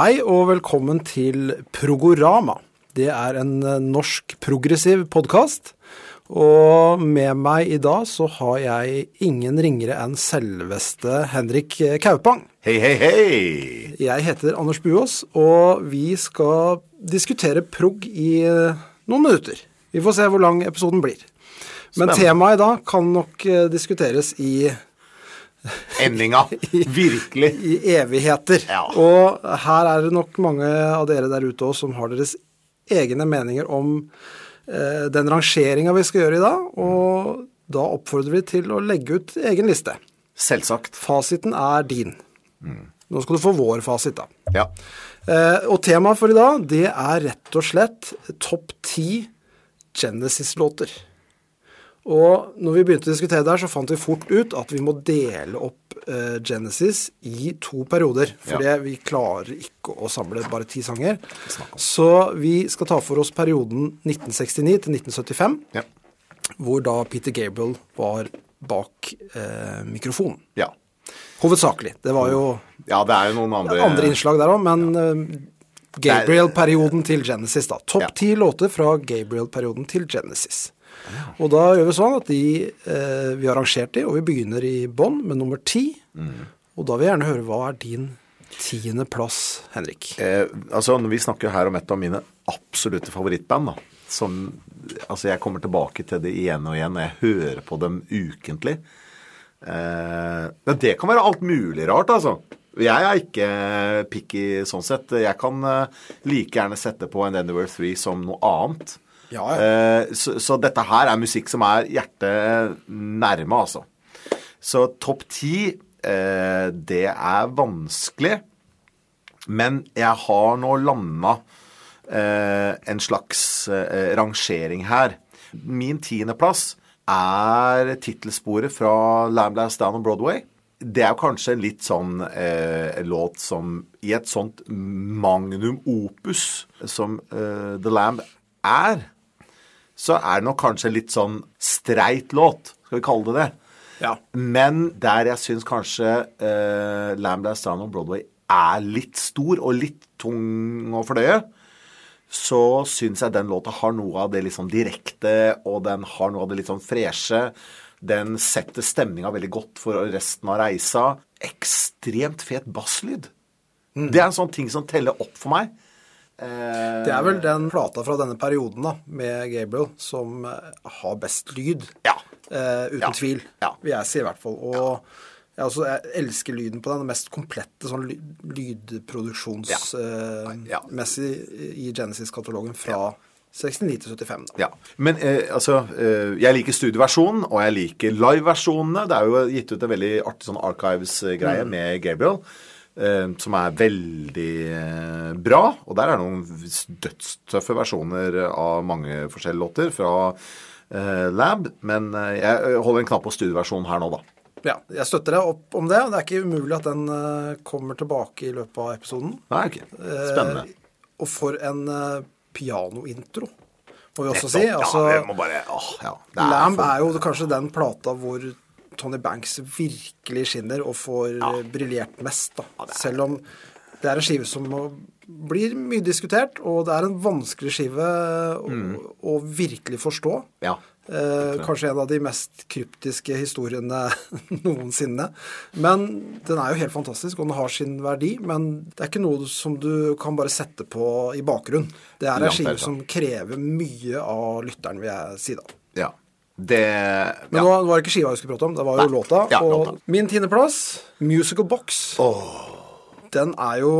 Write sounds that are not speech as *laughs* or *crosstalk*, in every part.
Hei og velkommen til Progorama. Det er en eh, norsk progressiv podkast. Og med meg i dag så har jeg ingen ringere enn selveste Henrik Kaupang. Hei, hei, hei! Jeg heter Anders Buås, og vi skal diskutere prog i eh, noen minutter. Vi får se hvor lang episoden blir. Men Spennende. temaet i dag kan nok eh, diskuteres i Endinga. *laughs* Virkelig. i evigheter. Ja. Og her er det nok mange av dere der ute også som har deres egne meninger om eh, den rangeringa vi skal gjøre i dag. Og da oppfordrer vi til å legge ut egen liste. Selvsagt. Fasiten er din. Nå skal du få vår fasit, da. Ja. Eh, og temaet for i dag, det er rett og slett topp ti Genesis-låter. Og når vi begynte å diskutere det her, så fant vi fort ut at vi må dele opp eh, Genesis i to perioder. For Ja. vi klarer ikke å samle bare ti sanger. Så vi skal ta for oss perioden 1969 til 1975, Ja. hvor da Peter Gabriel var bak eh, mikrofonen. ja. Hovedsakelig. Det var jo Ja, det er jo noen andre andre innslag der òg, men eh, Gabriel-perioden til Genesis, da. Topp Ja. ti låter fra Gabriel-perioden til Genesis. Og da gjør vi sånn at de, eh, vi har rangert de, og vi begynner i bånn med nummer ti. Mm. Og da vil jeg gjerne høre hva er din tiende plass, Henrik? Eh, altså, vi snakker her om et av mine absolutte favorittband, da, som Altså, jeg kommer tilbake til det igjen og igjen, jeg hører på dem ukentlig. Eh, men det kan være alt mulig rart, altså. Jeg er ikke picky sånn sett. Jeg kan eh, like gjerne sette på en Anywhere 3 som noe annet. Ja, ja. Eh, så, så dette her er musikk som er hjertet nærme, altså. Så topp ti, eh, det er vanskelig. Men jeg har nå landa eh, en slags rangering her. Min tiendeplass er tittelsporet fra Lamb Down on Broadway. Det er kanskje en litt sånn eh, låt som i et sånt magnum opus som eh, The Lamb er, så er det nok kanskje litt sånn streit låt, skal vi kalle det det. Ja. Men der jeg syns kanskje uh, Lamb Last Down on Broadway er litt stor og litt tung å fordøye, så syns jeg den låta har noe av det litt sånn direkte, og den har noe av det litt sånn freshe. Den setter stemninga veldig godt for resten av reisa. Ekstremt fet basslyd. Det er en sånn ting som teller opp for meg. Eh, Det er vel den plata fra denne perioden da, med Gabriel som eh, har best lyd. Ja. Uh, uten Ja. tvil, Ja. vil jeg si i hvert fall. Og jeg, også, jeg elsker lyden på den. Den mest komplette sånn lydproduksjonsmessig Ja. i Genesis-katalogen fra 69 til 75. Da. Ja. Men eh, altså eh, Jeg liker studioversjonen, og jeg liker liveversjonene. Det er jo gitt ut en veldig artig sånn Archives-greie med Gabriel. Eh, som er veldig eh, bra. Og der er det noen dødstøffe versjoner av mange forskjellige låter fra eh, Lab. Men jeg holder en knapp på studioversjonen her nå, da. Ja, jeg støtter deg opp om det. Det er ikke umulig at den kommer tilbake i løpet av episoden. Nei, ok. Spennende. Eh, og for en pianointro, må vi også Nettopp. si. Altså, ja, vi må bare åh, ja. Er Lamb for- er jo kanskje den plata hvor Tony Banks virkelig skinner og får ja. briljert mest. Da. er- Selv om det er en skive som blir mye diskutert, og det er en vanskelig skive å, å virkelig forstå. Mm. Ja. Eh, kanskje en av de mest kryptiske historiene *laughs* noensinne. Men den er jo helt fantastisk, og den har sin verdi. Men det er ikke noe som du kan bare sette på i bakgrunn. Det er en skive som krever mye av lytteren, vil jeg si da. Det Men ja. nå var det ikke skiva vi skulle prate om, det var jo Nei. låta. Ja, og låta. min tiendeplass, Musical Box, den er jo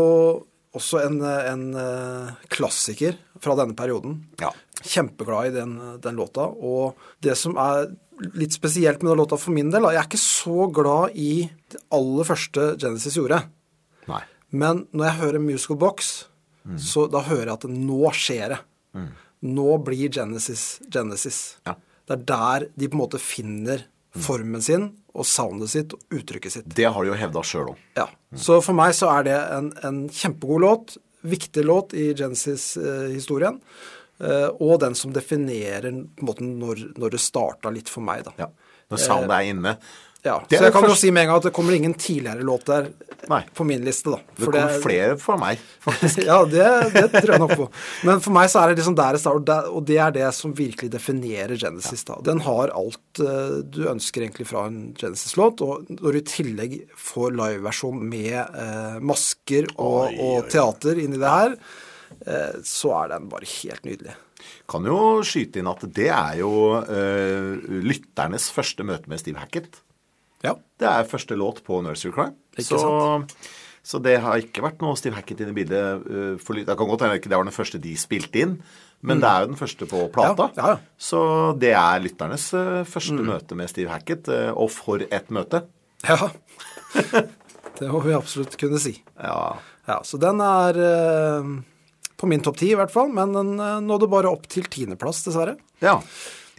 også en, en eh, klassiker fra denne perioden. Ja. Kjempeglad i den, den låta. Og det som er litt spesielt med den låta for min del, jeg er ikke så glad i det aller første Genesis gjorde. Nei. Men når jeg hører Musical Box, så da hører jeg at nå skjer det. Nå blir Genesis Genesis. Ja. Det er der de på en måte finner formen sin og soundet sitt og uttrykket sitt. Det har de jo hevda sjøl òg. Ja. Så for meg så er det en, en kjempegod låt. Viktig låt i Genesis-historien. eh, og den som definerer på en måte når, når det starta litt for meg, da. Ja. Når soundet er inne, Ja, Det Så jeg kan jo si med en gang at det kommer ingen tidligere låt der Nei. på min liste, da. Det kommer kommer flere for meg, faktisk. *laughs* ja, det, det tror jeg nok på. Men for meg så er det liksom der det starter, og det- er det som virkelig definerer Genesis. da. Den har alt eh, du ønsker egentlig fra en Genesis-låt, og når du i tillegg får liveversjon med eh, masker og, Oi, oi, og teater inni det her, eh, så er den bare helt nydelig. Kan jo skyte inn at det er jo eh, lytternes første møte med Steve Hackett. Ja. Det er første låt på Nursery Crime. Ikke Så, så det har ikke vært noe Steve Hackett inn i bildet. eh, for. Det kan godt hende det var den første de spilte inn, men det er jo den første på plata. Mm. Ja, ja. Så det er lytternes første første møte med Steve Hackett, eh, og for et møte. ja. *laughs* Det må vi absolutt kunne si. Ja. Ja, Så den er eh, på min topp ti i hvert fall, men den eh, nådde bare opp til tiendeplass, dessverre. ja.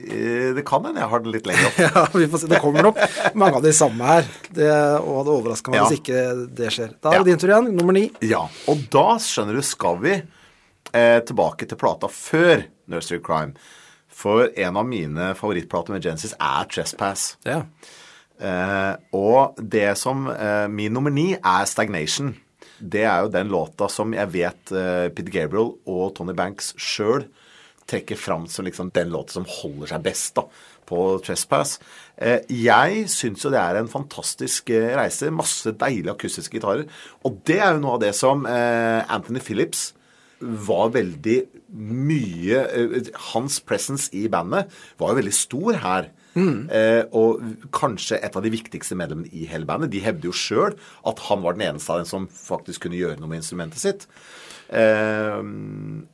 Eh, Det kan hende jeg har det litt lenger opp. *laughs* Ja, vi får se. Det kommer nok mange av de samme her. Det, og det overrasker meg Ja. hvis ikke det skjer. Da er Ja. det din tur igjen, nummer ni. Ja, og da, skjønner du, skal vi eh, tilbake til plata før Nursery Crime. For en av mine favorittplater med Genesis er Trespass. Ja. Eh, og det som eh, Min nummer ni er Stagnation. Det er jo den låta som jeg vet eh, Peter Gabriel og Tony Banks sjøl trekker fram som liksom den låta som holder seg best da, på Trespass. Eh, jeg syns jo det er en fantastisk eh, reise. Masse deilige akustiske gitarer. Og det er jo noe av det som eh, Anthony Phillips var veldig mye Hans presence i bandet var jo veldig stor her. Eh, og kanskje et av de viktigste medlemmene i hele bandet. De hevder jo sjøl at han var den eneste av dem som faktisk kunne gjøre noe med instrumentet sitt. Eh,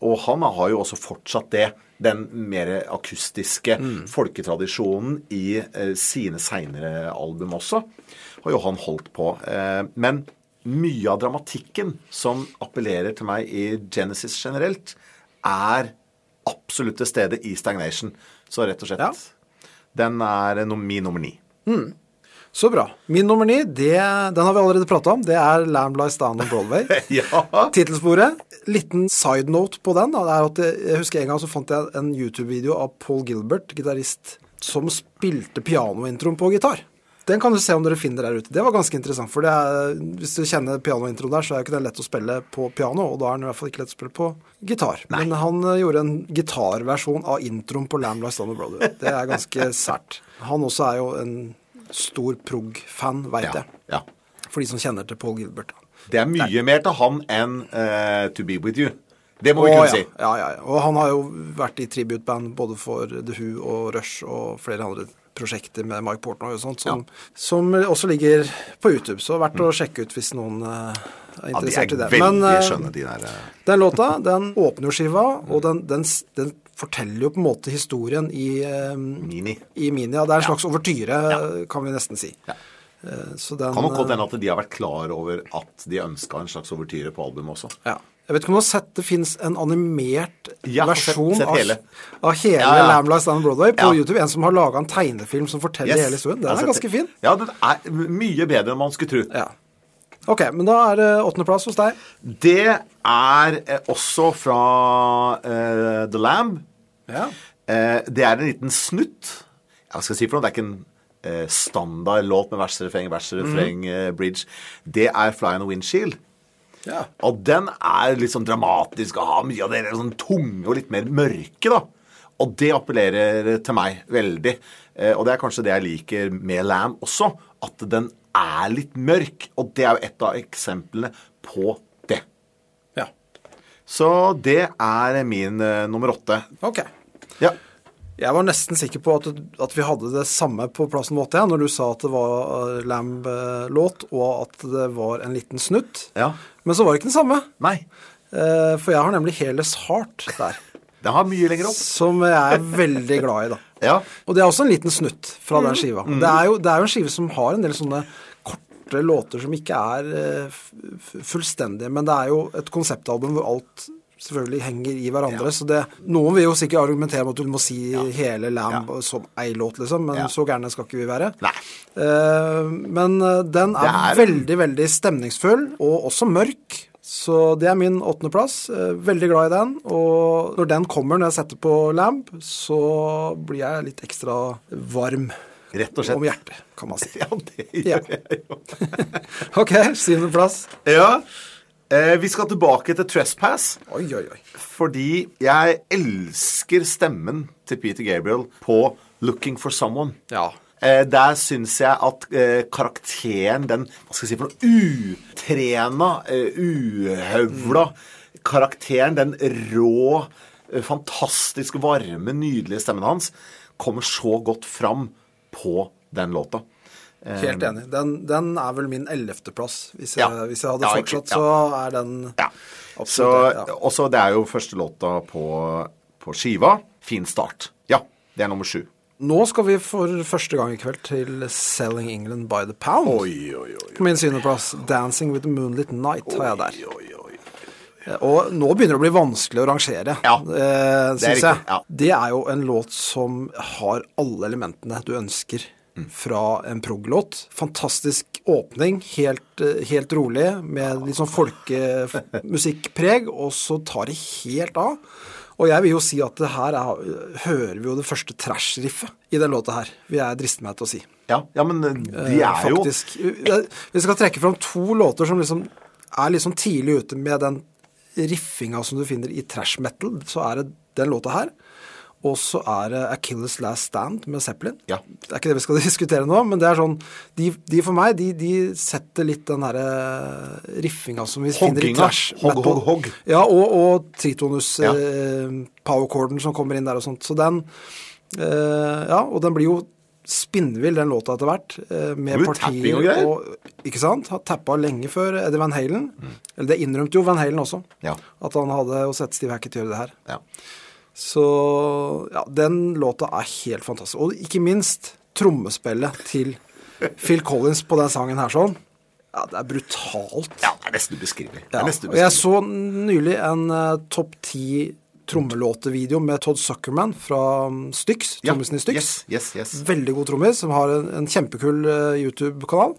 og han har jo også fortsatt det. Den mer akustiske folketradisjonen i eh, sine seinere album også. Har jo han holdt på. Eh, men mye av dramatikken som appellerer til meg i Genesis generelt, er absolutt til stede i Stagnation. Så rett og slett Ja. Den er min nummer ni. Så bra. Min nummer ni, det, den har vi allerede prata om. Det er Lamb Lies Down on Broadway. *laughs* ja. Tittelsporet. Liten side note på den. Da, det er at jeg, jeg husker en gang så fant jeg en YouTube-video av Paul Gilbert, gitarist, som spilte pianointroen på gitar. Den kan du se om dere finner der ute. Det var ganske interessant. For det er, hvis du kjenner pianointroen der, så er jo ikke den lett å spille på piano, og da er den i hvert fall ikke lett å spille på gitar. Men han eh, gjorde en gitarversjon av introen på Lamb Lies Down on Broadway. Det er ganske sært. Han også er jo en stor prog-fan, veit Ja, jeg. ja. For de som kjenner til Paul Gilbert. Det er mye mer til han enn uh, To Be With You. Det må vi kunne ja. si. Ja, ja, ja. Og han har jo vært i tributeband både for The Who og Rush og flere andre prosjekter med Mike Portnoy og sånt, som, som også ligger på YouTube. Så verdt å sjekke ut hvis noen eh, er interessert Ja, de er i det. Men eh, skjønne, de der. den låta, den åpner jo skiva, og den, den, den forteller jo på en måte historien i, eh, Mini. i Minia. Det er en slags overtyre, kan vi nesten si. Ja. Eh, Så den, Kan nok godt hende at de har vært klar over at de ønska en slags overtyre på albumet også. Ja. Jeg vet ikke om du har sett det fins en animert ja, versjon sett- sett av, hele. av hele Ja, ja. Lamb Lies Down Broadway på Ja. YouTube. En som har laga en tegnefilm som forteller Yes. hele historien. Den er ganske fin. Ja, den er mye bedre enn man skulle tro. Ja. Ok, men da er det åttendeplass hos deg. Det er eh, også fra uh, The Lamb. Ja. Uh, det er en liten snutt. Jeg Hva skal jeg si for noe? Det er ikke en uh, standard låt med versrefreng, versrefreng, mm. refreng, eh, bridge. Det er Fly on a Windshield. ja. Og den er litt sånn dramatisk og har mye av det sånn tunge og litt mer mørke, da. Og det appellerer til meg veldig. Og det er kanskje det jeg liker med Lamb også, at den er litt mørk. Og det er jo et av eksemplene på det. ja. Så det er min uh, nummer åtte. Ok. Ja. Jeg var nesten sikker på at, at vi hadde det samme på plassen vår igjen, ja, når du sa at det var uh, Lamb-låt, og at det var en liten snutt. Ja. Men så var det ikke den samme. Nei. Uh, for jeg har nemlig Heles Heart der. *laughs* Den har mye lenger opp. Som jeg er veldig glad i, da. *laughs* Ja. Og det er også en liten snutt fra den skiva. Det, er jo, det er jo en skive som har en del sånne korte låter som ikke er eh, fullstendige, men det er jo et konseptalbum hvor alt selvfølgelig henger i hverandre. Så det, noen vil jo sikkert argumentere med at du må si hele Lamb som ei låt, liksom, men Ja. så gærne skal ikke vi være. Eh, men eh, den er, er- veldig, veldig stemningsfull, og også mørk. Så det er min åttendeplass. Veldig glad i den. Og når den kommer, når jeg setter på Lamb, så blir jeg litt ekstra varm Rett og slett. om hjertet, kan man si. *laughs* Ja, det Ja. gjør jeg jo. *laughs* Ok, syvendeplass. Ja. Eh, vi skal tilbake til Trespass. Oi, oi, oi. Fordi jeg elsker stemmen til Peter Gabriel på 'Looking for Someone'. Ja. Eh, der syns jeg at eh, karakteren, den hva skal jeg si for noe, utrena, eh, uhøvla karakteren, den rå, eh, fantastisk varme, nydelige stemmen hans, kommer så godt fram på den låta. Helt enig. Den, den er vel min ellevteplass. Hvis, Ja. hvis jeg hadde Ja, fortsatt, ja. så er den Ja. Absolutt, Så. Også det er jo første låta på, på skiva. Fin start. Ja, det er nummer sju. Nå skal vi for første gang i kveld til 'Selling England by the Pound'. Oi, oi, oi. På min syvendeplass 'Dancing with the Moonlit Night' har jeg der. Oi, oi, oi. Og nå begynner det å bli vanskelig å rangere, Ja, eh, det syns jeg. ja. Det er jo en låt som har alle elementene du ønsker Mm. fra en prog-låt. Fantastisk åpning, helt, eh, helt rolig, med litt sånn folkemusikkpreg, og så tar det helt av. Og jeg vil jo si at det her er, hører vi jo det første trash-riffet i den låta her, vil jeg driste meg til å si. Ja, ja, men de Eh, er jo Faktisk. Vi skal trekke fram to låter som liksom er litt sånn tidlig ute med den riffinga som du finner i trash metal. Så er det den låta her. Og så er det Achilles Last Stand med Zeppelin. Ja. Det er ikke det vi skal *laughs* diskutere nå, men det er sånn De, de for meg, de, de setter litt den derre riffinga som vi finner i trash Hogg, hogg, hogg. Ja, og, og tritonus Ja. eh, powercorden som kommer inn der og sånt. Så den eh, Ja, og den blir jo spinnvill, den låta etter hvert. eh, med partier og greier. Ikke sant? Har tappa lenge før Eddie Van Halen. Eller det innrømte jo Van Halen også. Ja. At han hadde å sett Steve Hackett gjøre det her. ja. Så ja, den låta er helt fantastisk. Og ikke minst trommespillet til Phil Collins på den sangen her sånn. Ja, det er brutalt. ja, det er nesten ubeskrivelig. Ja, og jeg så nylig en uh, topp ti trommelåtevideo med Todd Suckerman fra Styx, Styx, Ja, i Styx. Yes, yes, yes. Veldig god trommis, som har en, en kjempekul eh, YouTube-kanal.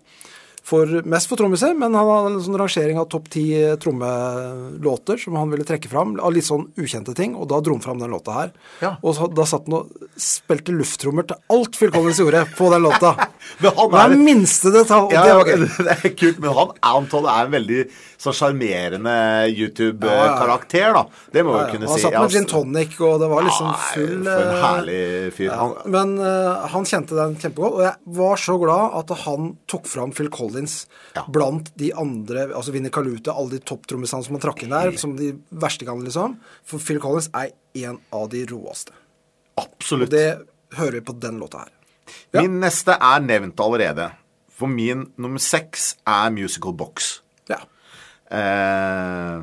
For, mest for trommiser, men han hadde en sånn rangering av topp ti eh, trommelåter som han ville trekke fram, av litt sånn ukjente ting, og da dro han fram den låta her. Ja. Og så, da satt han og spilte lufttrommer til alt Phil Collins gjorde på den låta. *laughs* Men han Hver er- minste detalj. Ja, det var *laughs* det er kult, men han Anton er en veldig så sjarmerende YouTube-karakter, da. Det må vi Ja, kunne Han satt med Altså, gin tonic, og det var liksom full For en eh, herlig fyr. Han, men uh, han kjente den kjempegodt, og jeg var så glad at han tok fram Phil Collins Ja. blant de andre, altså Vinnie Kaluta, alle de topptrommisene som han trakk inn der, som de verstingene, liksom. For Phil Collins er en av de råeste. Og det hører vi på den låta her. Ja. Min neste er nevnt allerede. For min nummer seks er Musical Box. Ja. Eh,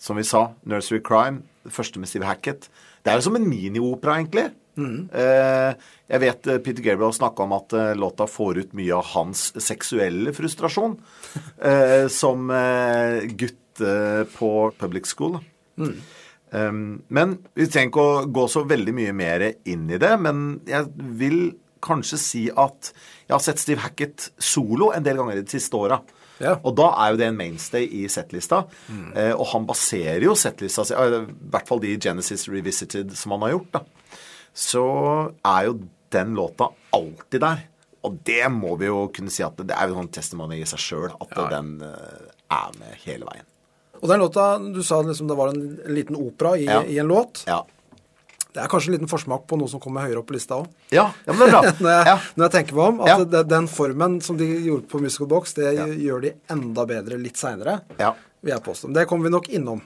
som vi sa, Nursery Crime, det første med Steve Hackett. Det er jo som en miniopera, egentlig. Eh, jeg vet eh, Peter Gabriel snakka om at eh, låta får ut mye av hans seksuelle frustrasjon *laughs* som gutt på public school. Um, men vi trenger ikke å gå så veldig mye mer inn i det. Men jeg vil kanskje si at jeg har sett Steve Hackett solo en del ganger de siste åra. Ja. Og da er jo det en mainstay i settlista. Eh, og han baserer jo settlista si, i hvert fall de Genesis Revisited som han har gjort, da. Så er jo den låta alltid der. Og det må vi jo kunne si at det er jo sånn testimony i seg sjøl at den eh, er med hele veien. Og den låta, du sa liksom det var en, en liten opera i, Ja. i en låt. Ja. Det er kanskje en liten forsmak på noe som kommer høyere opp på lista òg. Ja, ja men det er bra. *laughs* når, jeg, Ja. når jeg tenker meg om. At Ja. det, den formen som de gjorde på Musical Box, det Ja. gjør de enda bedre litt seinere. Ja. Vil jeg påstå. Det kommer vi nok innom.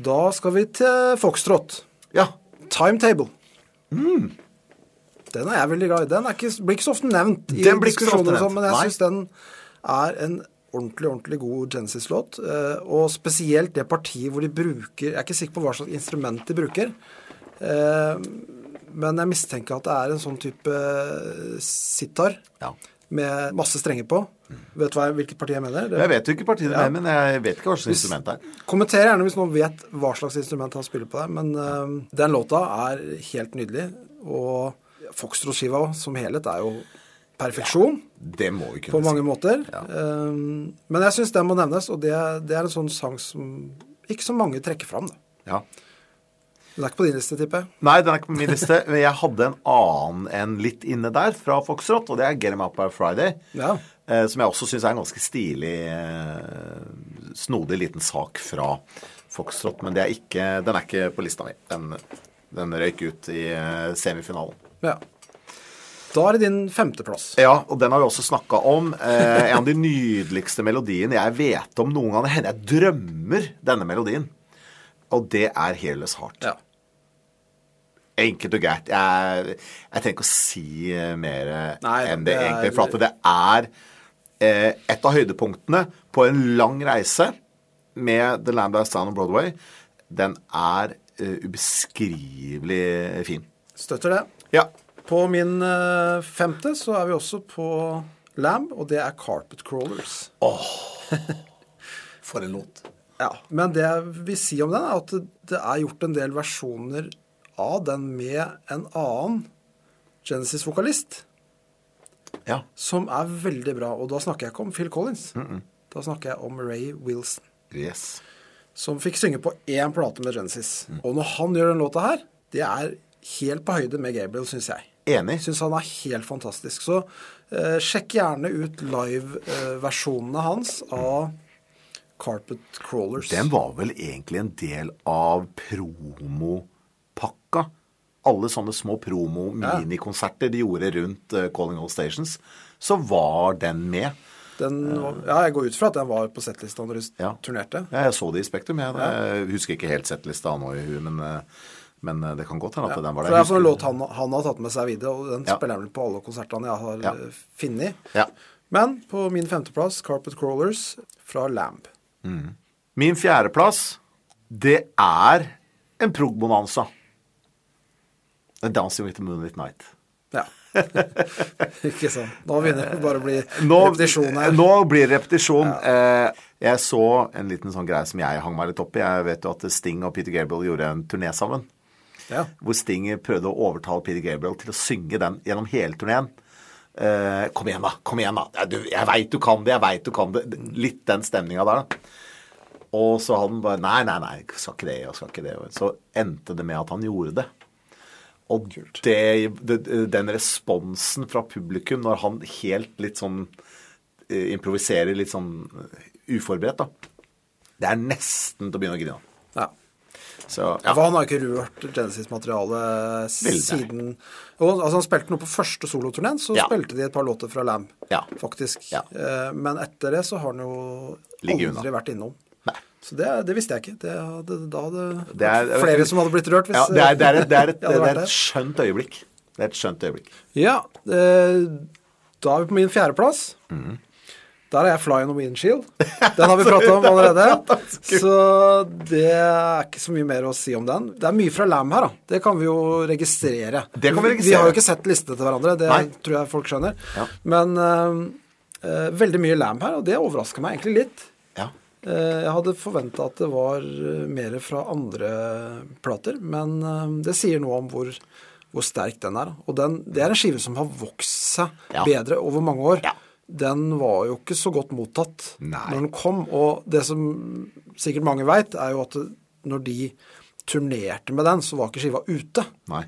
Da skal vi til Foxtrot. ja. Timetable. Den er jeg veldig glad i. Den ikke, blir ikke så ofte nevnt i diskusjoner, sånn, men jeg syns den er en ordentlig ordentlig god Genesis-låt. eh, Og spesielt det partiet hvor de bruker Jeg er ikke sikker på hva slags instrument de bruker. eh, Men jeg mistenker at det er en sånn type eh, sitar Ja. med masse strenger på. Vet du hva, hvilket parti jeg mener? Det- Jeg vet jo ikke partiet Ja. er, men jeg vet ikke hva slags instrument det er. Kommenter gjerne hvis noen vet hva slags instrument han spiller på der. Men uh, den låta er helt nydelig. Og Foxtrot-skiva som helhet er jo perfeksjon Det må vi på kunne mange si. måter. Ja. Eh, men jeg syns den må nevnes, og det, det er en sånn sang som ikke så mange trekker fram. Da. Ja. Den er ikke på din liste, tipper jeg. Nei, den er ikke på min liste. Men jeg hadde en annen enn litt inne der fra Foxtrot, og det er Get Em Up by Friday. Ja. Eh, som jeg også syns er en ganske stilig, eh, snodig liten sak fra Foxtrot. Men det er ikke, den er ikke på lista mi. Den, den røyk ut i eh, semifinalen. ja. Da er det din femteplass. Ja, og den har vi også snakka om. Eh, en av de nydeligste melodiene jeg vet om noen gang. Det hender jeg drømmer denne melodien. Og det er Hairless Heart. Ja. Enkelt og greit. Jeg, jeg trenger ikke å si mer Nei, enn det, det er- egentlig. For at det er et av høydepunktene på en lang reise med The Land of Down on Broadway. Den er eh, ubeskrivelig fin. Støtter det. Ja. På min eh, femte så er vi også på Lamb, og det er Carpet Crawlers. Åh, *laughs* For en låt. Ja, Men det jeg vil si om den, er at det, det er gjort en del versjoner av den med en annen Genesis-vokalist, Ja. som er veldig bra. Og da snakker jeg ikke om Phil Collins. Da snakker jeg om Ray Wilson, Yes. som fikk synge på én plate med Genesis. Og når han gjør den låta her, det er helt på høyde med Gabriel, syns jeg. Enig. Syns han er helt fantastisk. Så eh, sjekk gjerne ut live-versjonene hans av Carpet Crawlers. Den var vel egentlig en del av promopakka. Alle sånne små promo-minikonserter de gjorde rundt eh, Calling All Stations, så var den med. Den, ja, jeg går ut fra at den var på settlista når du Ja. turnerte. Ja, jeg så det i Spektrum. Jeg, jeg husker ikke helt settlista nå i huet, men, eh, men eh, det kan godt hende at den var For der. det er for en låt han, han har tatt med seg videre, og den Ja. spiller han vel på alle konsertene jeg har Ja. funnet. Ja. Men på min femteplass, Carpet Crawlers fra Lamb. Min fjerdeplass, det er en prog-bonanza. Dancing with the Moonlit Night. Ja. *laughs* ikke sant. Nå begynner det bare å bli Nå, repetisjon her. nå blir det repetisjon. Ja. jeg så en liten sånn greie som jeg hang meg litt opp i. Jeg vet jo at Sting og Peter Gabriel gjorde en turné sammen. Ja. Hvor Sting prøvde å overtale Peter Gabriel til å synge den gjennom hele turneen. Eh, kom igjen, da. Kom igjen, da. Ja, Du, jeg veit du kan det. Jeg veit du kan det. Litt den stemninga der, da. Og så hadde han bare Nei, nei, nei, skal ikke det, jeg skal ikke det. Så endte det med at han gjorde det. Og det, det, den responsen fra publikum når han helt litt sånn eh, improviserer litt sånn eh, uforberedt, da. Det er nesten til å begynne å grine. ja. Så ja. For han har ikke rørt Genesis-materialet siden og, altså Han spilte noe på første soloturneen, så Ja. spilte de et par låter fra Lam, Ja. faktisk. Ja. Eh, Men etter det så har han jo aldri vært innom. Så det, det visste jeg ikke. Det hadde, da hadde Det er- flere som hadde blitt rørt hvis Ja, det er, det er, et, det er, et, *laughs* det er et skjønt øyeblikk. Det er et skjønt øyeblikk. Ja, eh, da er vi på min fjerdeplass. Mm. Der er jeg Fly on a Windshield. Den har vi pratet om *laughs* allerede. så det er ikke så mye mer å si om den. Det er mye fra Lam her, da. Det kan vi jo registrere. Det kan vi registrere. Vi har jo ikke sett listene til hverandre, det Nei. tror jeg folk skjønner. Ja. Men eh, eh, veldig mye Lam her, og det overrasker meg egentlig litt. Eh, Jeg hadde forventa at det var eh, mer fra andre plater, men eh, det sier noe om hvor, hvor sterk den er. Og den, det er en skive som har vokst seg Ja. bedre over mange år. Ja. Den var jo ikke så godt mottatt Nei. når den kom. Og det som sikkert mange veit, er jo at når de turnerte med den, så var ikke skiva ute. Nei.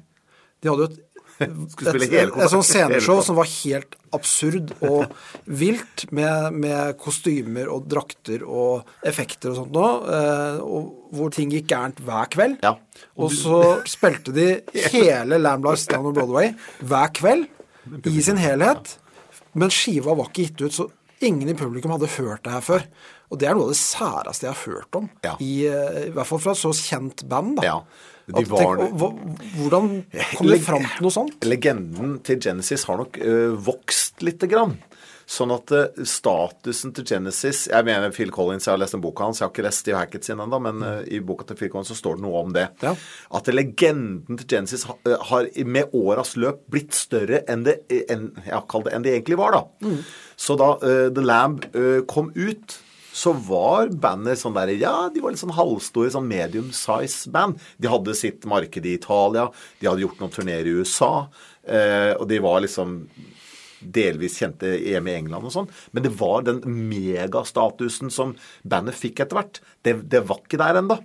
De hadde jo et, *laughs* et, et, et sånt sceneshow som var helt absurd og vilt, med, med kostymer og drakter og effekter og sånt nå, eh, og hvor ting gikk gærent hver kveld. Ja. Og så spilte de hele Lamb Lies Down on Broadway hver kveld i sin helhet. Men skiva var ikke gitt ut, så ingen i publikum hadde hørt det her før. Og det er noe av det særeste jeg har hørt om, Ja. i, eh, i hvert fall fra et så kjent band. da. Ja. De var- tenk, hvordan kom de Leg- fram til noe sånt? Legenden til Genesis har nok uh, vokst lite grann. Sånn at uh, statusen til Genesis Jeg mener Phil Collins, jeg har lest en boka hans, jeg har ikke lest Steve Hackett sin ennå, men uh, i boka til Phil Collins så står det noe om det. Ja. At legenden til Genesis ha- ø, har med åras løp blitt større enn det, enn, det, enn det egentlig var, da. Så da The Lamb kom ut så var bandet sånn der Ja, de var litt sånn halvstore, sånn medium size band. De hadde sitt marked i Italia, de hadde gjort noen turneer i USA, eh, og de var liksom delvis kjente hjemme i England og sånn. Men det var den megastatusen som bandet fikk etter hvert. Det, det var ikke der ennå.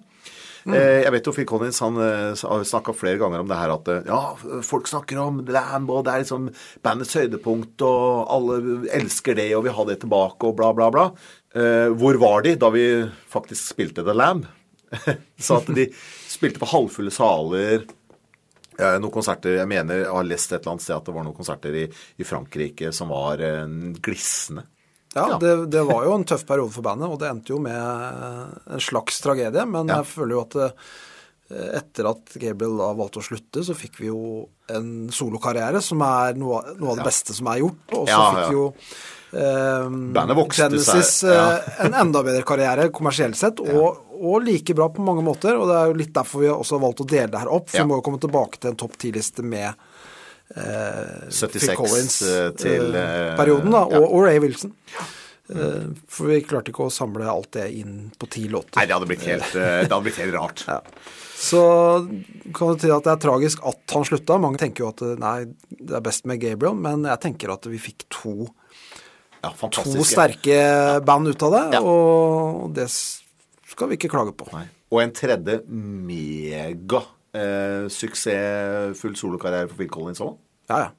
Eh, jeg vet jo Phil Collins han eh, har snakka flere ganger om det her at eh, ja, folk snakker om Lambo, det er liksom bandets høydepunkt, og alle elsker det, og vil ha det tilbake, og bla, bla, bla. Eh, hvor var de da vi faktisk spilte The Lamb? *laughs* Så at de spilte på halvfulle saler. Eh, noen konserter, Jeg mener jeg har lest et eller annet sted at det var noen konserter i, i Frankrike som var eh, glisne. Ja, Ja. Det, det var jo en tøff periode for bandet, og det endte jo med en slags tragedie. Men Ja. jeg føler jo at det, etter at Gabriel da valgte å slutte, så fikk vi jo en solokarriere som er noe, noe av det beste som er gjort. Og så Ja, fikk vi jo eh, Bandet vokste Genesis seg, ja. eh, en enda bedre karriere kommersielt sett, og, og like bra på mange måter. Og det er jo litt derfor vi også har valgt å dele det her opp. For vi må jo komme tilbake til en topp 10-liste med eh, 76 Phil Collins eh, til eh, eh, perioden, da, og, og Ray Wilson. Mm. For vi klarte ikke å samle alt det inn på ti låter. Nei, det hadde blitt helt, eh, det hadde blitt helt rart. *laughs* Ja. Så kan du si at det er tragisk at han slutta. Mange tenker jo at eh, nei, det er best med Gabriel, men jeg tenker at vi fikk to, Ja, to sterke band ut av det, Ja. og det skal vi ikke klage på. Nei. Og en tredje mega eh, solokarriere for Phil Collins òg. Ja, ja.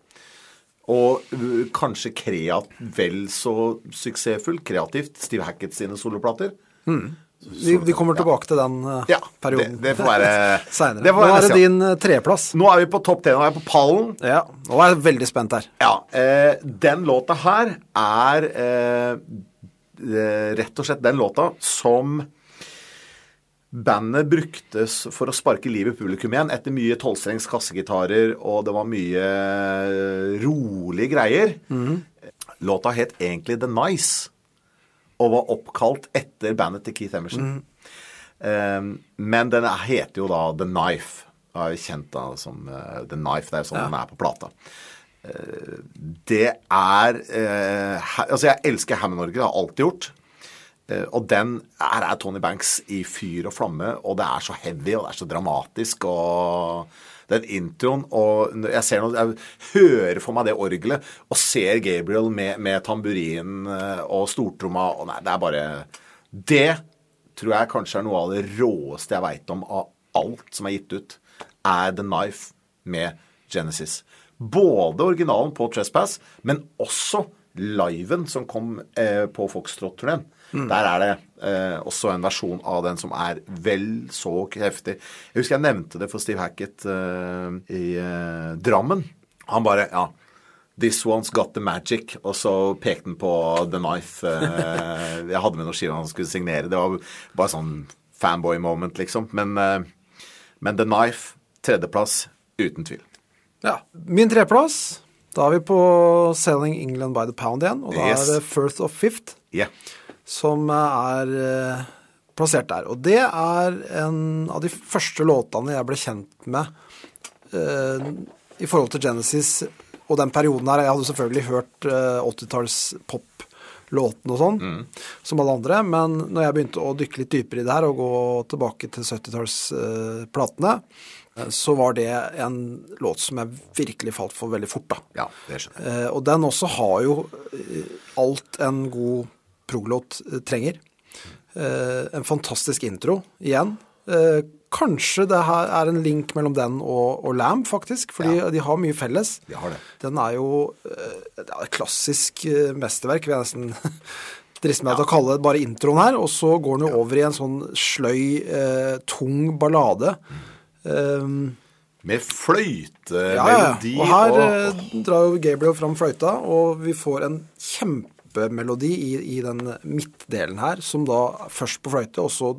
Og uh, kanskje kreat, vel så suksessfull kreativt Steve Hackett sine soloplater. Vi, vi kommer tilbake til den uh, Ja, perioden det, det får være *laughs* seinere. det Nå er det neste gang. din treplass. tredjeplass. Nå er vi på topp 10. Nå er jeg på pallen. Ja, nå er jeg veldig spent her. Ja, eh, den låta her er eh, eh, rett og slett den låta som bandet bruktes for å sparke liv i publikum igjen etter mye tolvstrengs kassegitarer, og det var mye eh, rolige greier. Låta het egentlig The Nice, og var oppkalt etter bandet til Keith Emerson. Eh, men den er- heter jo da The Knife. Jeg er kjent da som uh, The Knife. Det er jo sånn den er på plata. Uh, det er uh, Altså, jeg elsker Hammond-Norge. Det har alltid gjort. Og den her er Tony Banks i fyr og flamme, og det er så heavy, og det er så dramatisk, og den introen og jeg noe, jeg hører for meg det orgelet, og ser Gabriel med, med tamburin eh, og stortromma, og nei, det er bare Det tror jeg kanskje er noe av det råeste jeg veit om av alt som er gitt ut, er The Knife med Genesis. Både originalen på Trespass, men også liven som kom eh, på Foxtrot-turneen. Der er det eh, også en versjon av den som er vel så heftig. Jeg husker jeg nevnte det for Steve Hackett eh, i eh, Drammen. Han bare Ja. This one's got the magic. Og så pekte han på The Knife. Eh, *laughs* jeg hadde med noen skiver han skulle signere. Det var bare sånn fanboy moment, liksom. Men, eh, men The Knife, tredjeplass, uten tvil. Ja. Min tredjeplass, da er vi på Selling England by the Pound igjen. Og da Yes. er det Firth of Fifth Yeah. Som er eh, plassert der. Og det er en av de første låtene jeg ble kjent med eh, i forhold til Genesis og den perioden her. Jeg hadde selvfølgelig hørt eh, 80-talls poplåten og sånn, som alle andre. Men når jeg begynte å dykke litt dypere i det her og gå tilbake til 70-tallsplatene, eh, så var det en låt som jeg virkelig falt for veldig fort, da. Ja, det skjønner jeg. Og den også har jo alt en god proglåt eh, trenger. Eh, en fantastisk intro igjen. Eh, kanskje det her er en link mellom den og, og Lamb, faktisk, fordi Ja. de har mye felles. De har det. Den er jo det er et klassisk mesterverk, vil jeg nesten *laughs* driste meg til å kalle det bare introen her. Og så går den jo over i en sånn sløy, eh, tung ballade. Um, Med fløytemelodi ja, ja. Og her og, drar jo Gabriel fram fløyta, og vi får en kjempemelodi i, i den midtdelen her, som da først på fløyte, og så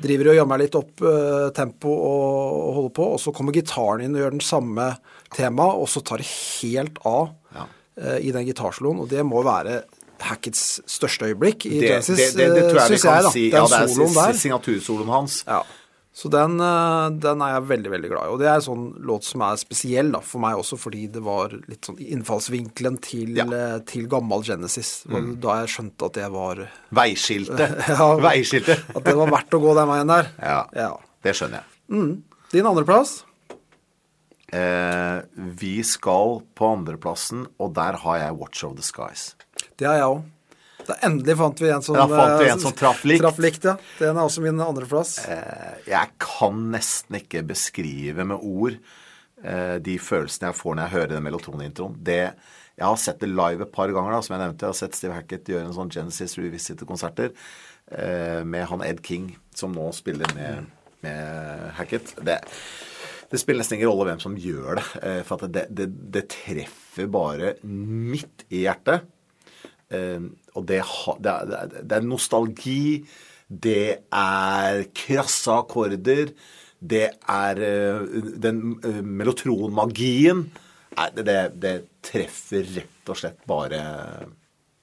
driver og jammer litt opp eh, tempo og, og holder på, og så kommer gitaren inn og gjør den samme tema, og så tar det helt av Ja. eh, i den gitarsoloen, og det må være Hackets største øyeblikk i det, Genesis, jeg syns jeg, da. Den Ja, det er soloen der. signatursoloen hans. Ja. Så den, eh, den er jeg veldig, veldig glad i. Og det er en sånn låt som er spesiell da, for meg også, fordi det var litt sånn innfallsvinkelen til, Ja. Mm. eh, til gammel Genesis. Mm. Da jeg skjønte at det var Veiskiltet. *laughs* Ja. Veiskiltet. *laughs* At det var verdt å gå den veien der. Ja, Ja. det skjønner jeg. Din andreplass? Eh, vi skal på andreplassen, og der har jeg Watch of the Skies. Det har jeg òg. Da endelig fant vi en som, ja, fant en eh, som traff likt. Traff likt, ja. Den er også min andreplass. Eh, Jeg kan nesten ikke beskrive med ord eh, de følelsene jeg får når jeg hører den melatonintroen. Det, jeg har sett det live et par ganger, da, som jeg nevnte. Jeg har sett Steve Hackett gjøre en sånn Genesis Revisited-konserter med han Ed King, som nå spiller med, med Hackett. Det, det spiller nesten ingen rolle hvem som gjør det, for det, det, det treffer bare midt i hjertet. Eh, og det, det, er, det er- nostalgi, det er krasse akkorder, det er eh, den uh, melotronmagien. Det, det, det treffer rett og slett bare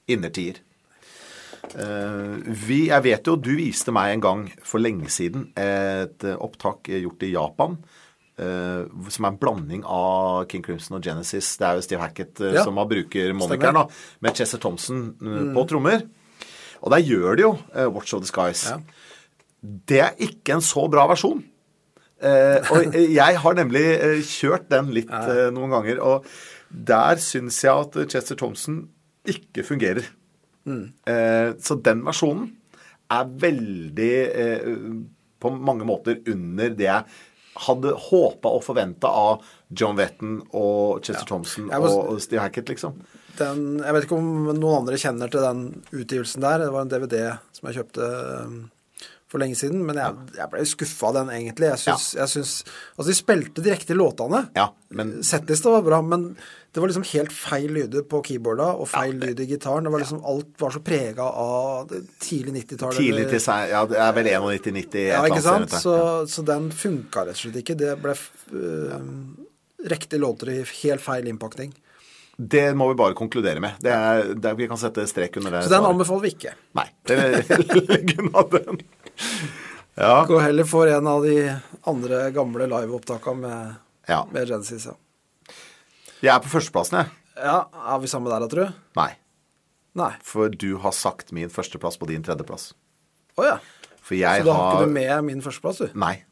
innertier. Eh, vi, jeg vet jo, du viste meg en gang for lenge siden et eh, opptak gjort i Japan. Eh, som er en blanding av King Crimson og Genesis. Det er jo Steve Hackett eh, Ja. som har bruker monikeren, da, med Chester Thompson mm. på trommer. Og der gjør de jo eh, Watch of the Skies. Ja. Det er ikke en så bra versjon. Eh, og *laughs* jeg har nemlig eh, kjørt den litt eh, noen ganger, og der syns jeg at Chester Thompson ikke fungerer. Eh, så den versjonen er veldig eh, på mange måter under det jeg hadde håpa og forventa av John Wetton og Chester Thompson Jeg må- og, og Steve Hackett, liksom. Den, jeg vet ikke om noen andre kjenner til den utgivelsen der. Det var en DVD som jeg kjøpte um, for lenge siden, men jeg, jeg ble skuffa av den, egentlig. Jeg syns, jeg syns Altså, de spilte direkte riktige låtene. Ja, men Settlista var bra, men det var liksom helt feil lyder på keyboarda og feil lyd i gitaren. Det var liksom Alt var så prega av tidlig 90-tallet. tidlig til seg Ja, det er vel 91-90 Ja, ikke sant? Så, så den funka rett og slett ikke. Det ble uh, riktige låter i helt feil innpakning. Det må vi bare konkludere med. Det er, det er, vi kan sette strek under det. Så den anbefaler vi ikke. Nei. det- *laughs* Legg unna den. Ja. Gå heller for en av de andre gamle liveopptakene med, Ja. med Genesis. Ja. Jeg er på førsteplassen, jeg. ja, er vi samme der, da, tror du? Nei. Nei. For du har sagt min førsteplass på din tredjeplass. Å ja. For Så da har ikke du med min førsteplass, du? Nei.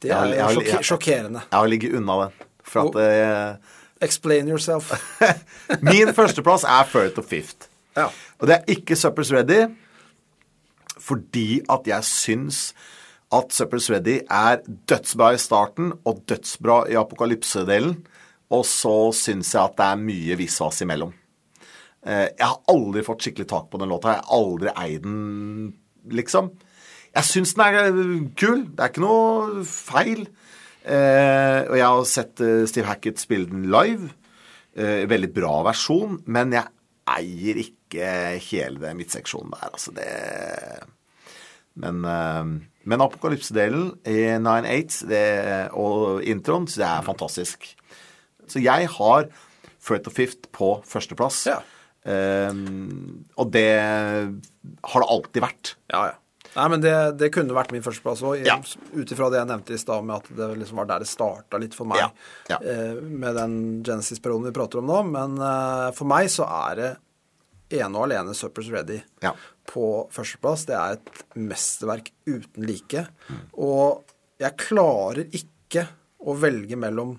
Det Jeg er jeg har- jeg- sjokkerende. Jeg har ligget unna den. For at eh, Explain yourself. *laughs* Min førsteplass er Firth og Fifth. Ja. Og det er ikke Suppers Ready fordi at jeg syns at Suppers Ready er dødsbra i starten og dødsbra i apokalypsedelen. Og så syns jeg at det er mye visvas imellom. Eh, Jeg har aldri fått skikkelig tak på den låta. Jeg har aldri eid den, liksom. Jeg syns den er kul. Det er ikke noe feil. Eh, og jeg har sett eh, Steve Hackett spille den live. Eh, veldig bra versjon, men jeg eier ikke hele det midtseksjonen der, altså. Det Men, eh, men apokalypsedelen i 9-8 og introen, så det er fantastisk. Så jeg har Firth og Fifth på førsteplass. Ja. Um, og det har det alltid vært. Ja, ja. Nei, men det, det kunne vært min førsteplass òg, Ja. ut ifra det jeg nevnte i stad, med at det liksom var der det starta litt for meg, Ja, ja. Eh, med den Genesis-perioden vi prater om nå. Men eh, for meg så er det ene og alene Suppers Ready Ja. på førsteplass. Det er et mesterverk uten like. Og jeg klarer ikke å velge mellom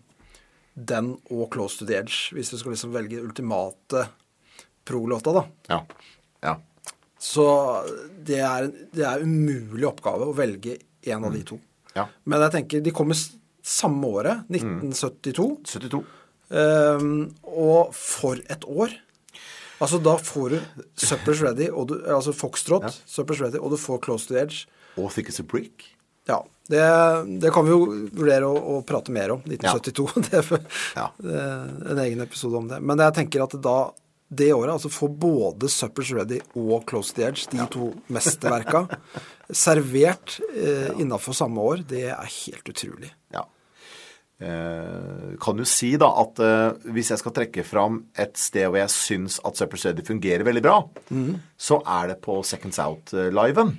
den og Close to the Edge, hvis du skal liksom velge ultimate pro-låta, da. Ja. ja. Så det er, det er umulig oppgave å velge en av de to. Ja. Men jeg tenker de kommer samme året, 1972. 72. Um, og for et år. Altså da får du Suppers Ready, og du, altså Foxtrot, Suppers Ready, og du får Close to the Edge. Og Thick as a Brick. Ja, det, det kan vi jo vurdere å, å prate mer om. 1972. *laughs* Det er for- Ja. det er en egen episode om det. Men jeg tenker at da, det året, altså få både Suppers Ready og Close to the Edge, de to mesterverka, *laughs* servert eh, innafor samme år, det er helt utrolig. Ja. Eh, kan jo si da at eh, hvis jeg skal trekke fram et sted hvor jeg syns at Supper Steady fungerer veldig bra, så er det på Seconds Out-liven.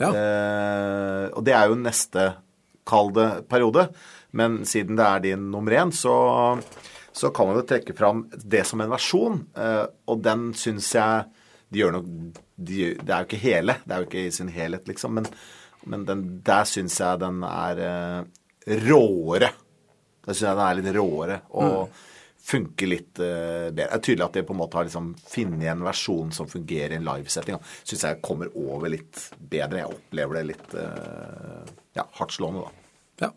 Ja. Eh, og det er jo neste, kalde periode. Men siden det er din nummer én, så, så kan man jo trekke fram det som en versjon. Eh, og den syns jeg de gjør noe de, Det er jo ikke hele, det er jo ikke i sin helhet, liksom. Men, men den, der syns jeg den er eh, råere. Da syns jeg den er litt råere. Og funker litt eh, bedre. Det er tydelig at de på en måte har liksom funnet en versjon som fungerer i en livesetting. Syns jeg kommer over litt bedre. Jeg opplever det litt eh, ja, hardtslående, da. Ja.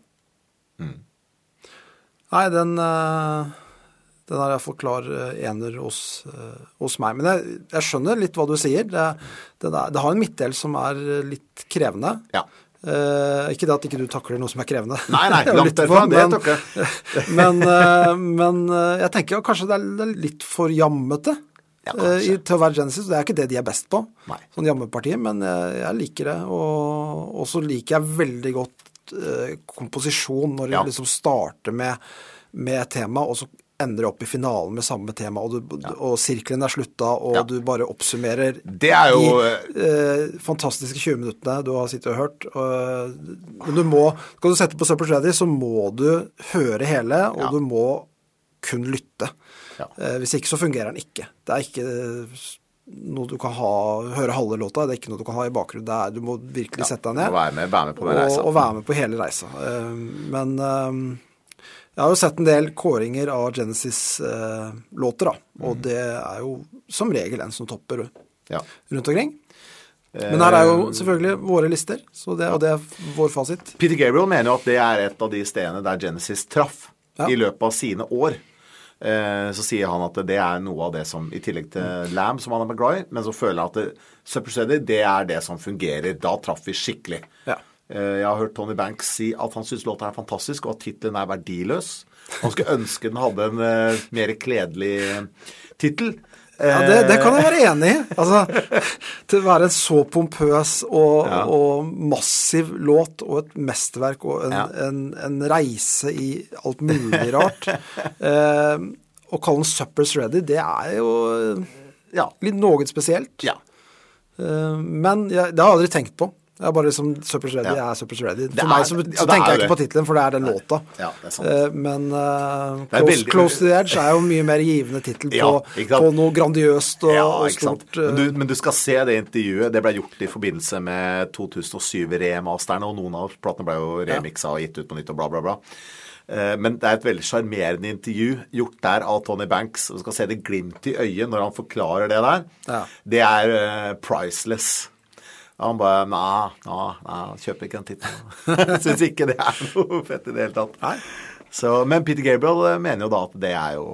Nei, den eh, den er iallfall klar ener hos, hos meg. Men jeg, jeg skjønner litt hva du sier. Det, det, det har en midtdel som er litt krevende. Ja. Eh, ikke det at ikke du takler noe som er krevende. Nei, nei, *laughs* langt derfra. Det takker jeg. *laughs* men, uh, men uh, jeg tenker jo kanskje det er, litt for jammete Ja, i, til å være Genesis. Det er ikke det de er best på, Nei. sånn jammepartiet, men jeg, jeg liker det. Og så liker jeg veldig godt komposisjon når Ja. liksom starter med, med tema, og så ender opp i finalen med samme tema, og, du, og sirkelen er slutta, og Ja. du bare oppsummerer Det er jo de eh, fantastiske 20 minuttene du har sittet og hørt. Og, men du må, skal du sette på Supper Ready, så må du høre hele, og Ja. du må kun lytte. Ja. Eh, hvis ikke så fungerer den ikke. Det er ikke noe du kan ha, høre halve låta, det er ikke noe du kan ha i bakgrunnen. Det er, du må virkelig sette deg ned Og være med, være med på og, og være med på hele reisa. Eh, men eh, jeg har jo sett en del kåringer av Genesis-låter, da. Og Mm. det er jo som regel en som topper Ja. rundt omkring. Men her er jo selvfølgelig våre lister, så det, og det er vår fasit. Peter Gabriel mener jo at det er et av de stedene der Genesis traff Ja. i løpet av sine år. Eh, Så sier han at det er noe av det som, i tillegg til Lamb, som han er glad i, men så føler han at Supper Steady, det er det som fungerer. Da traff vi skikkelig. Ja. Eh, Jeg har hørt Tony Banks si at han syns låta er fantastisk, og at tittelen er verdiløs. Han skulle ønske den hadde en eh, mer kledelig tittel. Ja, det, det kan jeg være enig i. Altså, til å være en så pompøs og, Ja. og massiv låt og et mesterverk og en, Ja. en, en reise i alt mulig rart. eh, å kalle den Suppers Ready, det er jo Ja. litt noe spesielt. ja. Eh, men jeg, det har jeg aldri tenkt på. Jeg er bare liksom Suppers Ready Ja. er Suppers Ready. For meg så, så det er tenker jeg ikke på tittelen, for det er den låta. Ja, det er sant. Eh, men uh, close, veldig- close to the Edge er jo mye mer givende tittel på, på noe grandiøst og, og stort. eh, Men du, men du skal se det intervjuet. Det ble gjort i forbindelse med 2007-remasterne, og noen av platene ble jo remiksa og gitt ut på nytt og bla, bla, bla. Men det er et veldig sjarmerende intervju gjort der av Tony Banks. Du skal se det glimt i øyet når han forklarer det der. Ja. Det er priceless. Og han bare Nei, nei, nei kjøper ikke den tittelen. *laughs* Syns ikke det er noe fett i det hele tatt. Nei. Så, men Peter Gabriel eh, mener jo da at det er jo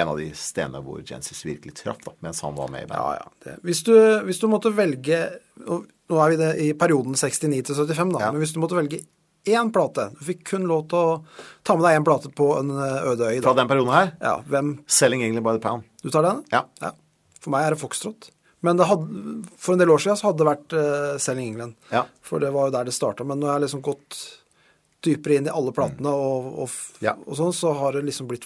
en av de stedene hvor Genesis virkelig traff, da, mens han var med i bandet. Ja, ja. Hvis, du, hvis du måtte velge Nå er vi det i perioden 69 til 75, da. Ja. Men hvis du måtte velge én plate Du fikk kun lov til å ta med deg én plate på en eh, øde øy. Fra den perioden her, Ja, hvem 'Selling England by the Pound'. Du tar den? Ja. For meg er det Foxtrot. Men hadde, for en del år siden så hadde det vært uh, Selling England. Ja. For det var jo der det starta. Men når jeg har liksom gått dypere inn i alle platene og, og, Ja. og sånn, så har det liksom blitt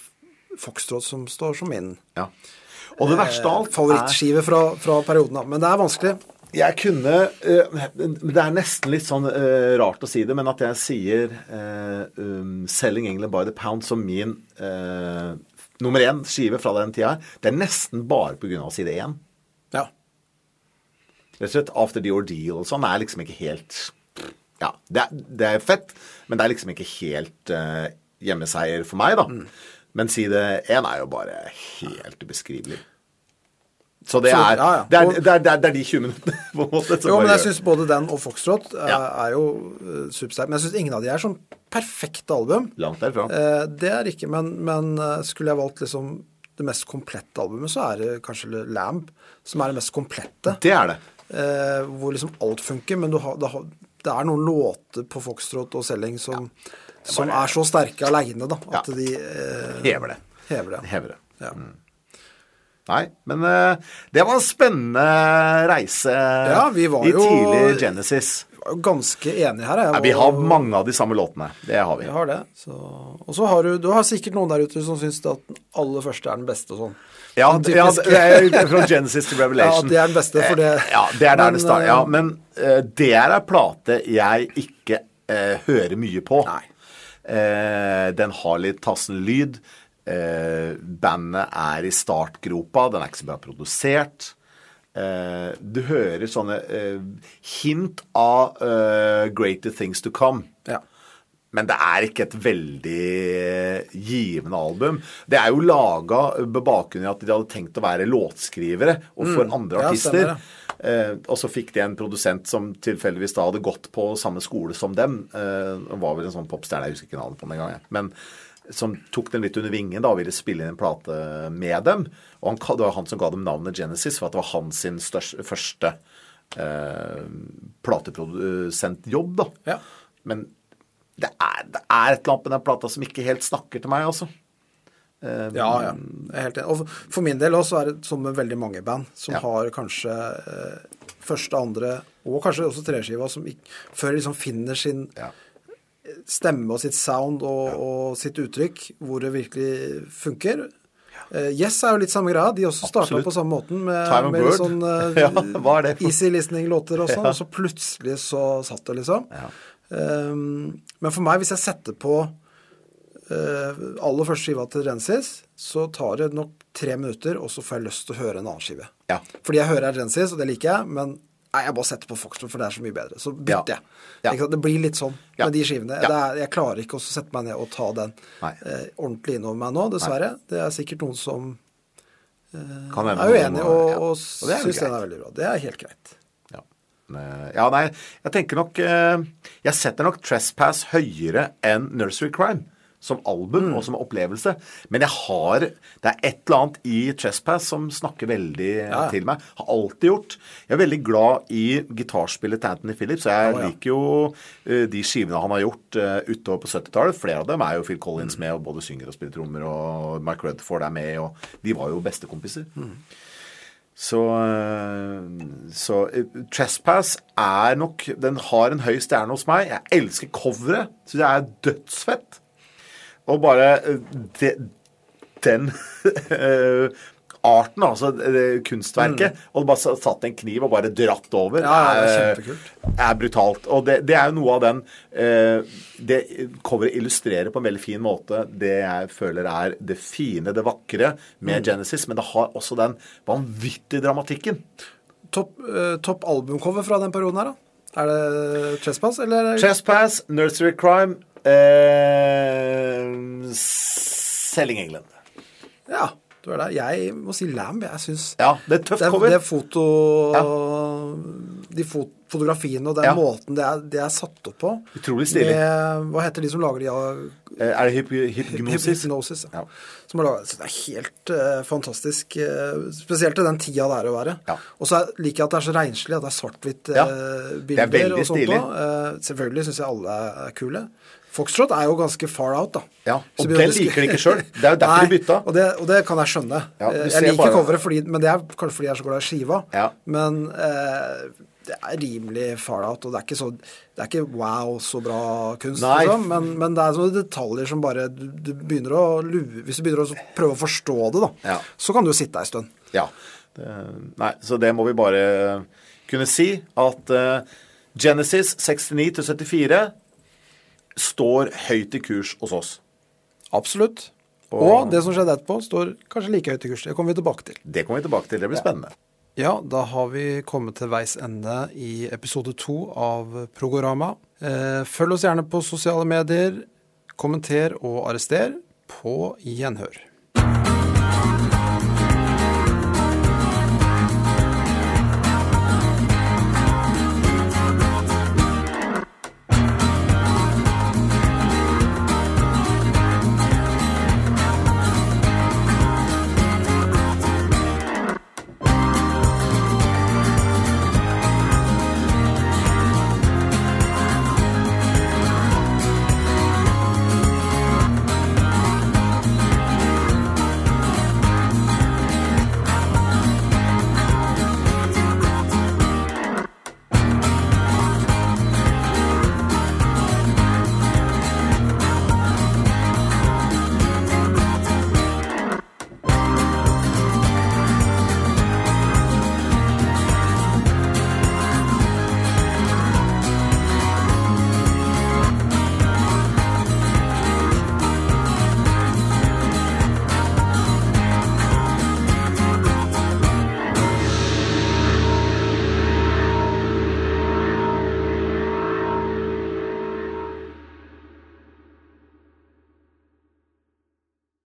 Foxtrot som står som min Ja. Og det verste av alt eh, favorittskive fra, fra perioden. Men det er vanskelig. Jeg kunne eh, Det er nesten litt sånn eh, rart å si det, men at jeg sier um, 'Selling England by the Pound' som min uh, nummer én skive fra den tida, det er nesten bare pga. side én. Rett og slett 'After the Ordeal' og sånn er liksom ikke helt Ja, det er, det er fett, men det er liksom ikke helt uh, hjemmeseier for meg, da. Men side én er jo bare helt ubeskrivelig. Så det er, ja, ja. Det, er, det, er, det, er, de 20 minuttene, *laughs* på en måte. Jo, men jeg syns både den og Foxtrot eh, Ja. er jo uh, supersterke. Men jeg syns ingen av de er sånn perfekte album. Langt derfra. Eh, det er ikke, men, men eh, skulle jeg valgt liksom det mest komplette albumet, så er det kanskje Lamb som er det mest komplette. Det er det. Eh, hvor liksom alt funker, men du har, det, har, det er noen låter på Foxtrot og Selling som, som er så sterke aleine, da, at Ja. de eh, Hever det. hever det. Hever det. Ja. Nei, men eh, det var en spennende reise Ja, vi var i tidlig Genesis. Jeg ganske enig her. Jeg, Nei, vi har mange av de samme låtene. Det har vi. Vi har det. Så, og så har du Du har sikkert noen der ute som syns at den aller første er den beste og sånn. Ja, ja, fra Genesis to *laughs* Revelation. Ja, det er den beste, for det- Eh, Ja, det er der Men, det starter. Ja, eh, men uh, det er ei plate jeg ikke uh, hører mye på. Nei. Uh, den har litt tassen lyd. Bandet er i startgropa. Den er ikke så bra produsert. Eh, du hører sånne eh, hint av eh, greater things to come. Ja. Men det er ikke et veldig givende album. Det er jo laga med bakgrunn i at de hadde tenkt å være låtskrivere og for Mm. andre artister. Ja, Eh, og så fikk de en produsent som tilfeldigvis da hadde gått på samme skole som dem. Eh, var vel en sånn popstjerne, jeg husker ikke navnet på den engang. Men som tok den litt under vingen da og ville spille inn en plate med dem. Og han, det var han som ga dem navnet Genesis, for at det var hans sin største, første eh, plateprodusentjobb, da. Ja. Men det er, det er et eller annet med den plata som ikke helt snakker til meg, altså. Eh, Ja, ja. Helt enig. Og for- min del også er det sånn med veldig mange band som Ja. har kanskje eh, første, andre og kanskje også treskiva som ikke, før liksom finner sin Ja. Stemme og sitt sound og, og sitt uttrykk, hvor det virkelig funker. Uh, yes er jo litt samme greia. De også starta på samme måten med, med litt sånn uh, *laughs* Ja, easy listening-låter og sånn, og så plutselig så satt det, liksom. Ja. Um, men for meg, hvis jeg setter på uh, aller første skiva til Rensis, så tar det nok tre minutter, og så får jeg lyst til å høre en annen skive. Ja. Fordi jeg hører Rensis, og det liker jeg, men nei, jeg bare setter på Foxtrot, for det er så mye bedre. Så bytter Ja. jeg. Ja. Det blir litt sånn med de skivene. Er, jeg klarer ikke å sette meg ned og ta den Nei. eh, ordentlig innover meg nå, dessverre. Det er sikkert noen som eh, er uenig og, og Og det er syns den er veldig bra. Det er helt greit. Ja. Eh, ja, nei, jeg tenker nok eh, Jeg setter nok Trespass høyere enn Nursery Crime som album Mm. og som opplevelse. Men jeg har Det er et eller annet i Trespass som snakker veldig eh, Ja. til meg. Har alltid gjort. Jeg er veldig glad i gitarspillet til Anthony Phillips. Jeg oh, ja. liker jo eh, de skivene han har gjort eh, utover på 70-tallet. Flere av dem er jo Phil Collins med, og både synger og spiller trommer, og Mike Redford er med, og de var jo bestekompiser. Så, øh, så øh, Trespass er nok Den har en høy stjerne hos meg. Jeg elsker coveret. Syns jeg er dødsfett. Og bare de, den øh, arten, altså kunstverket, og det bare satt en kniv og bare dratt over, Mm. Ja, ja, det er er, er brutalt. Og det, det er jo noe av den eh, Det coveret illustrerer på en veldig fin måte det jeg føler er det fine, det vakre med Mm. Genesis, men det har også den vanvittige dramatikken. Topp eh, top albumcover fra den perioden her, da? Er det Trespass, eller? Trespass, Nursery Crime, eh, Selling England. Ja, du er der. Jeg må si Lamb, jeg syns Ja, det er tøft det, cover. det foto De fot, fotografiene og den Ja. måten det er, det er satt opp på Utrolig stilig. Med, hva heter de som lager de ja, Eh, er det hyp hypnosis? Hypnosis? Ja. Ja. Som har laget, så det er helt uh, fantastisk. Uh, spesielt til den tida det er å være. Ja. Og så er- liker jeg at det er så renslig, at det er svart-hvitt Ja. bilder. Det er veldig og sånt stilig. selvfølgelig syns jeg alle er kule. Foxtrot er jo ganske far out, da. Ja, og det den liker de ikke selv. Det er jo derfor de *laughs* bytta. Og det, og det kan jeg skjønne. Ja, Eh, jeg liker bare- coveret, fordi, men det er kanskje fordi jeg er så glad i skiva. Ja. Men eh, det er rimelig far out, og det er ikke så Det er ikke wow, så bra kunst, liksom. Men, men det er sånne detaljer som bare du, du begynner å lue Hvis du begynner å prøve å forstå det, da, så kan du jo sitte ei stund. Ja. Det, nei, så det må vi bare kunne si. At uh, Genesis 69 til 74 står høyt i kurs hos oss. Absolutt. Og, Og- det som skjedde etterpå, står kanskje like høyt i kurs. Det kommer vi tilbake til. Det kommer vi tilbake til. Det blir spennende. Ja, da har vi kommet til veis ende i episode to av Programa. Eh, følg oss gjerne på sosiale medier. Kommenter og arrester. På gjenhør.